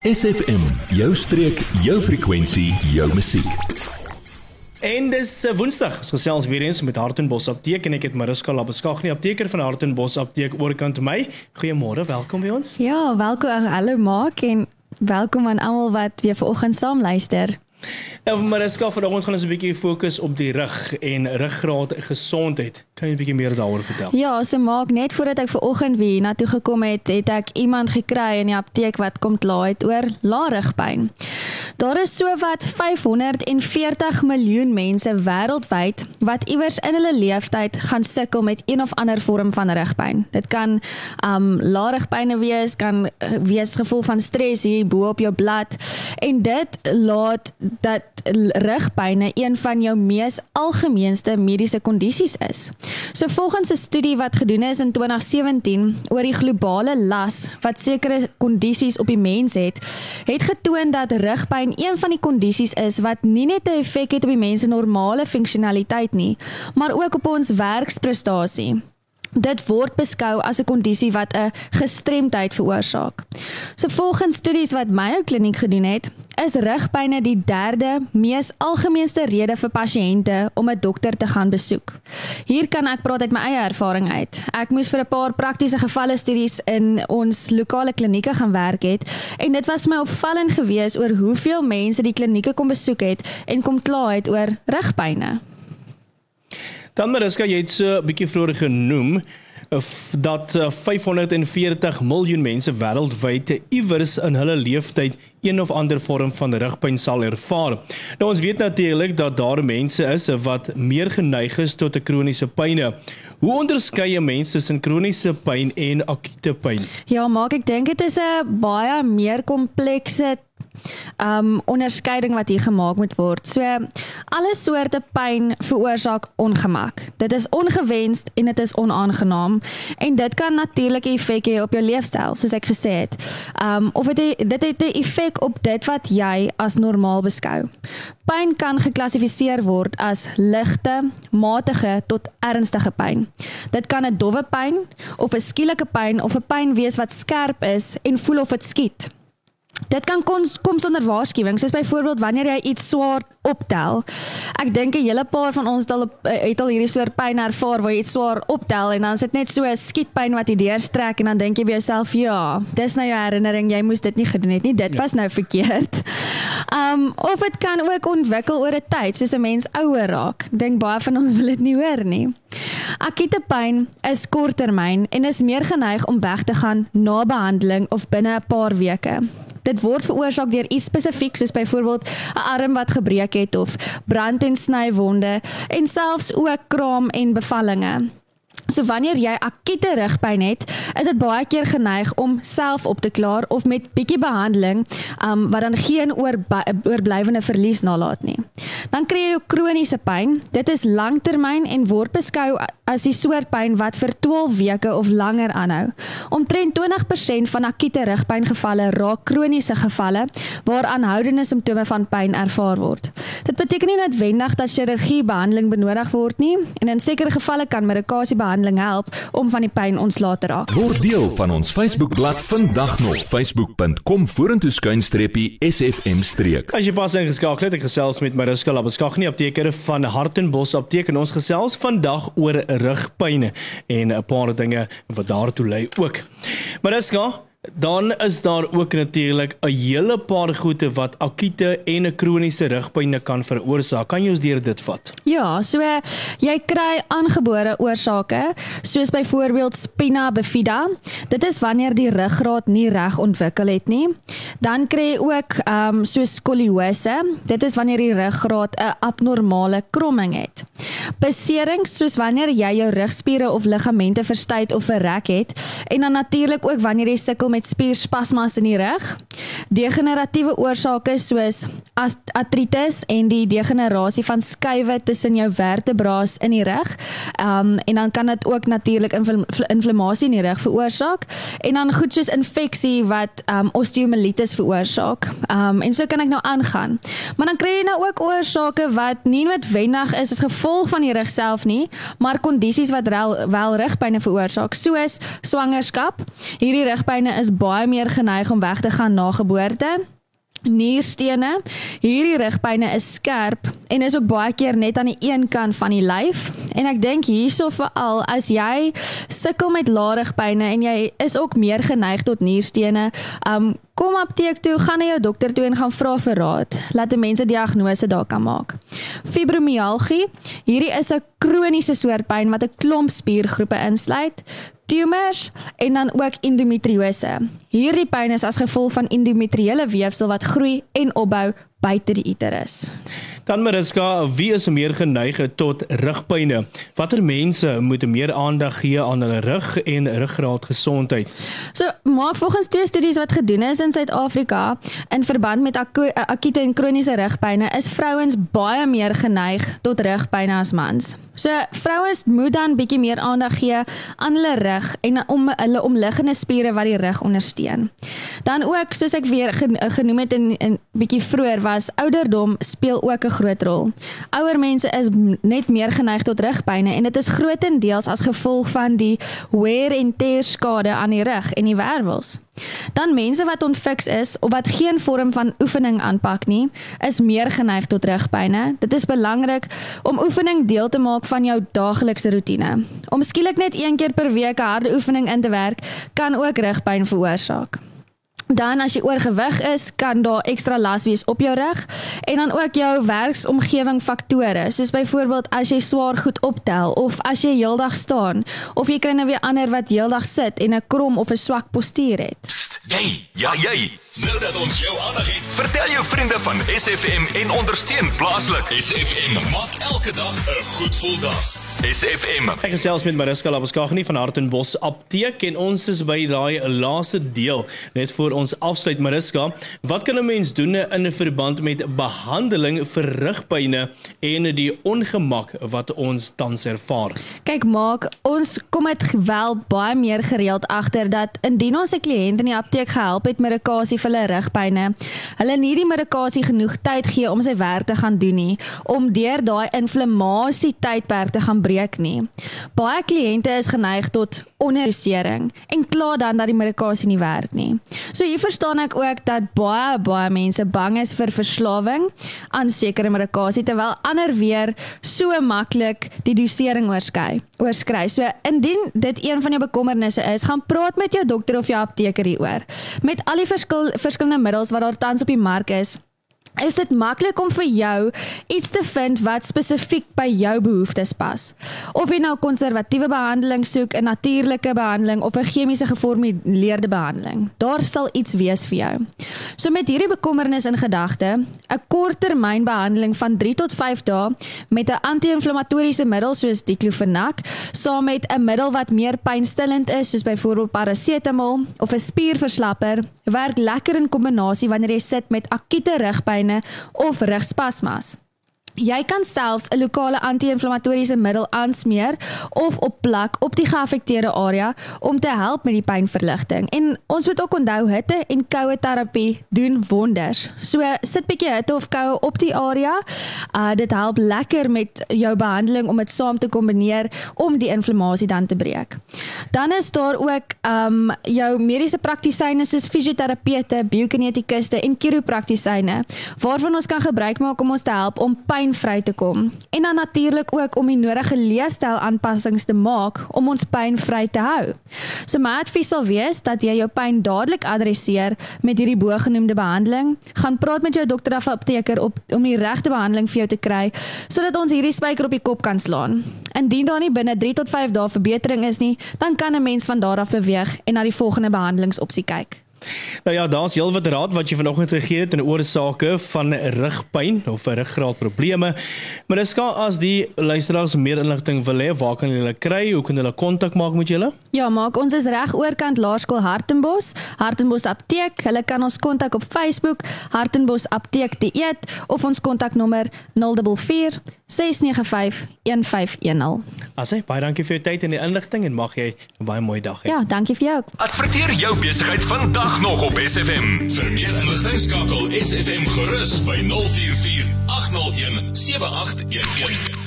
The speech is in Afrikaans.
SFM, jou streek, jou frekwensie, jou musiek. En dis uh, Woensdag. Ons gesels weer eens met Hartenbos Apteek en ek het Mariska Labeskagni apteker van Hartenbos Apteek oorkant my. Goeiemôre, welkom by ons. Ja, welkom hallo Maak en welkom aan almal wat weer vanoggend saam luister. Nou, Mariska, vanoggend gaan ons 'n bietjie fokus op die rug en ruggraat gesondheid. Kan jy 'n bietjie meer daaroor vertel? Ja, so maak net voordat ek ver oggend weer na toe gekom het, het ek iemand gekry in die apteek wat kom kla het oor laarigpyn. Daar is sowat 540 miljoen mense wêreldwyd wat iewers in hulle lewenstyd gaan sukkel met een of ander vorm van rugpyn. Dit kan um laarigpyne wees, kan uh, wees gevoel van stres hier bo op jou blad en dit laat dat rugpyne een van jou mees algemeenste mediese kondisies is. So volgens 'n studie wat gedoen is in 2017 oor die globale las wat sekere kondisies op die mens het, het getoon dat rugpyn een van die kondisies is wat nie net 'n effek het op die mens se normale funksionaliteit nie, maar ook op ons werksprestasie. Dit word beskou as 'n kondisie wat 'n gestremdheid veroorsaak. So volgens studies wat my ou kliniek gedoen het, is rugpynne die derde mees algemeenste rede vir pasiënte om 'n dokter te gaan besoek. Hier kan ek praat uit my eie ervaring uit. Ek moes vir 'n paar praktiese gevalle studies in ons lokale klinieke gaan werk het en dit was my opvallend geweest oor hoeveel mense die klinieke kom besoek het en kom kla het oor rugpynne. Dan Mariska, jy het so 'n bietjie vroeër genoem dat 540 miljoen mense wêreldwyd iewers in hulle lewenstyd een of ander vorm van rugpyn sal ervaar. Nou ons weet natuurlik dat daar mense is wat meer geneig is tot 'n kroniese pyne. Hoe onderskei jy mense tussen kroniese pyn en akute pyn? Ja, maak ek dink dit is 'n baie meer komplekse um onderskeiding wat hier gemaak moet word. So alle soorte pyn veroorsaak ongemak. Dit is ongewenst en dit is onaangenaam en dit kan natuurlik 'n effek hê op jou leefstyl, soos ek gesê het. Um of dit dit het 'n effek op dit wat jy as normaal beskou. Pyn kan geklassifiseer word as ligte, matige tot ernstige pyn. Dit kan 'n dowwe pyn of 'n skielike pyn of 'n pyn wees wat skerp is en voel of dit skiet. Dit kan kom, kom sonder waarskuwing, soos byvoorbeeld wanneer jy iets swaar optel. Ek dink 'n hele paar van ons het al het al hierdie soort pyn ervaar waar jy iets swaar optel en dan is dit net so 'n skietpyn wat jy deurstrek en dan dink jy vir jouself, ja, dis nou jou herinnering, jy moes dit nie gedoen het nie. Dit ja. was nou verkeerd. Um of dit kan ook ontwikkel oor 'n tyd, soos 'n mens ouer raak. Ek dink baie van ons wil dit nie hoor nie. Akute pyn is korttermyn en is meer geneig om weg te gaan na behandeling of binne 'n paar weke. Dit word veroorsaak deur iets spesifiek soos byvoorbeeld 'n arm wat gebreek het of brand en snywonde en selfs ook kraam en bevallinge. So wanneer jy akute rugpyn het, is dit baie keer geneig om self op te klaar of met bietjie behandeling, um wat dan geen oor oorblywende verlies nalat nie. Dan kry jy jou kroniese pyn. Dit is langtermyn en word beskou as die soort pyn wat vir 12 weke of langer aanhou. Omtrent 20% van akute rugpyngevalle raak kroniese gevalle waar aanhoudende simptome van pyn ervaar word. Dit beteken nie noodwendig dat chirurgie behandeling benodig word nie en in sekere gevalle kan medikasie behandeling help om van die pyn ontslae te raak. Word deel van ons Facebookblad vandag nog facebook.com vorentoe skuinstreepie sfm streek. As jy pas ingeskakel het, ek gesels met Mariska Labeskagni apteker van Hartenbos apteek en ons gesels vandag oor rugpynne en 'n paar dinge wat daartoe lei ook. Mariska, Dan is daar ook natuurlik 'n hele paar goeie wat akute en 'n kroniese rugpynne kan veroorsaak. Kan jy ons deur dit vat? Ja, so jy kry aangebore oorsake, soos byvoorbeeld spina bifida. Dit is wanneer die ruggraat nie reg ontwikkel het nie. Dan kry jy ook ehm um, so skoliose. Dit is wanneer die ruggraat 'n abnormale kromming het. Beserings soos wanneer jy jou rugspiere of ligamente verstuit of verrek het en dan natuurlik ook wanneer jy sukkel met spierspasmas in die rug. Degeneratiewe oorsake soos artritis en die degenerasie van skuwe tussen jou vertebrae in die rug. Um en dan kan dit ook natuurlik inflammasie in die rug veroorsaak en dan goed soos infeksie wat um osteomelitis veroorsaak. Um en so kan ek nou aangaan. Maar dan kry jy nou ook oorsake wat nie noodwendig is as gevolg van die rug self nie, maar kondisies wat wel, wel rugpynne veroorsaak, soos swangerskap. Hierdie rugpynne is baie meer geneig om weg te gaan na geboorte nierstene. Hierdie rugpynne is skerp en is ook baie keer net aan die een kant van die lyf. En ek dink hierso veral as jy sukkel met laarigpynne en jy is ook meer geneig tot nierstene, um kom apteek toe, gaan na jou dokter toe en gaan vra vir raad. Laat 'n mens 'n diagnose daar kan maak. Fibromialgie, hierdie is 'n kroniese soort pyn wat 'n klomp spiergroepe insluit tumors en dan ook endometriose. Hierdie pyn is as gevolg van endometriële weefsel wat groei en opbou buite die uterus. Dan Mariska, wie is meer geneig tot rugpynne? Watter mense moet meer aandag gee aan hulle rug en ruggraat gesondheid? So, maak volgens twee studies wat gedoen is in Suid-Afrika in verband met akute en kroniese rugpynne, is vrouens baie meer geneig tot rugpynne as mans. So vrouens moet dan bietjie meer aandag gee aan hulle rug en om hulle omliggende spiere wat die rug ondersteun. Dan ook soos ek weer genoem het in 'n bietjie vroeër was ouderdom speel ook 'n groot rol. Ouer mense is net meer geneig tot rugpynne en dit is grootendeels as gevolg van die wear and tear skade aan die rug en die wervels. Dan mense wat onfiks is of wat geen vorm van oefening aanpak nie, is meer geneig tot rugpynne. Dit is belangrik om oefening deel te maak van jou daaglikse roetine. Om skielik net een keer per week 'n harde oefening in te werk, kan ook rugpyn veroorsaak. Dan as jy oorgewig is, kan daar ekstra las wees op jou rug en dan ook jou werksomgewing faktore, soos byvoorbeeld as jy swaar goed optel of as jy heeldag staan of jy kry nou weer ander wat heeldag sit en 'n krom of 'n swak postuur het. Psst, jy, ja jy. Nou dat ons jou aandag het, vertel jou vriende van SFM en ondersteun plaaslik. SFM maak elke dag 'n goed gevoel dag. SFM. Ek gesels met Mariska Labuskaghni van Hartenbos Apteek en ons is by daai laaste deel net voor ons afsluit Mariska. Wat kan 'n mens doen in verband met behandeling vir rugpynne en die ongemak wat ons tans ervaar? Kyk, maak ons kom dit wel baie meer gereeld agter dat indien ons 'n kliënt in die apteek gehelp het met medikasie vir hulle rugpynne, hulle nie die medikasie genoeg tyd gee om sy werk te gaan doen nie, om deur daai inflammasie tydperk te gaan breek nie. Baie kliënte is geneig tot onderdosering en kla dan dat die medikasie nie werk nie. So hier verstaan ek ook dat baie baie mense bang is vir verslawing aan sekere medikasie terwyl ander weer so maklik die dosering oorskry. Oorskry. So indien dit een van jou bekommernisse is, gaan praat met jou dokter of jou apteker hieroor. Met al die verskil verskillende middels wat daar tans op die mark is, is dit maklik om vir jou iets te vind wat spesifiek by jou behoeftes pas. Of jy nou konservatiewe behandeling soek, 'n natuurlike behandeling of 'n chemiese geformuleerde behandeling, daar sal iets wees vir jou. So met hierdie bekommernis in gedagte, 'n korttermynbehandeling van 3 tot 5 dae met 'n anti-inflammatoriese middel soos diclofenac, saam met 'n middel wat meer pynstillend is soos byvoorbeeld parasetamol of 'n spierverslapper, werk lekker in kombinasie wanneer jy sit met akute rugpyn of rugspasmas. Jy kan selfs 'n lokale anti-inflammatoriese middel aansmeer of opplak op die geaffekteerde area om te help met die pynverligting. En ons moet ook onthou hitte en koue terapie doen wonders. So sit bietjie hitte of koue op die area. Uh dit help lekker met jou behandeling om dit saam te kombineer om die inflammasie dan te breek. Dan is daar ook um jou mediese praktisyne soos fisioterapeute, biokinetikuste en chiropraktisyne waarvan ons kan gebruik maak om ons te help om pyn pyn vry te kom en dan natuurlik ook om die nodige leefstyl aanpassings te maak om ons pyn vry te hou. So my advies sal wees dat jy jou pyn dadelik adresseer met hierdie bogenoemde behandeling. Gaan praat met jou dokter of apteker op om die regte behandeling vir jou te kry sodat ons hierdie spyker op die kop kan slaan. Indien daar nie binne 3 tot 5 dae verbetering is nie, dan kan 'n mens van daar af beweeg en na die volgende behandelingsopsie kyk. Nou ja, daar's heelwat raad wat jy vanoggend gegee het in oorsake van rugpyn of ruggraatprobleme. Maar dis gaan as die luisteraars meer inligting wil hê, waar kan hulle kry? Hoe kan hulle kontak maak met julle? Ja, maak ons is reg oorkant Laerskool Hartenbos, Hartenbos Apteek. Hulle kan ons kontak op Facebook, Hartenbos Apteek dieet of ons kontaknommer 044 695 1510. Asse, baie dankie vir jou tyd en die inligting en mag jy 'n baie mooi dag hê. Ja, dankie vir jou. Adverteer jou besigheid vandag nog op SFM. Vir meer inligting skakel SFM gerus by 044 801 7811.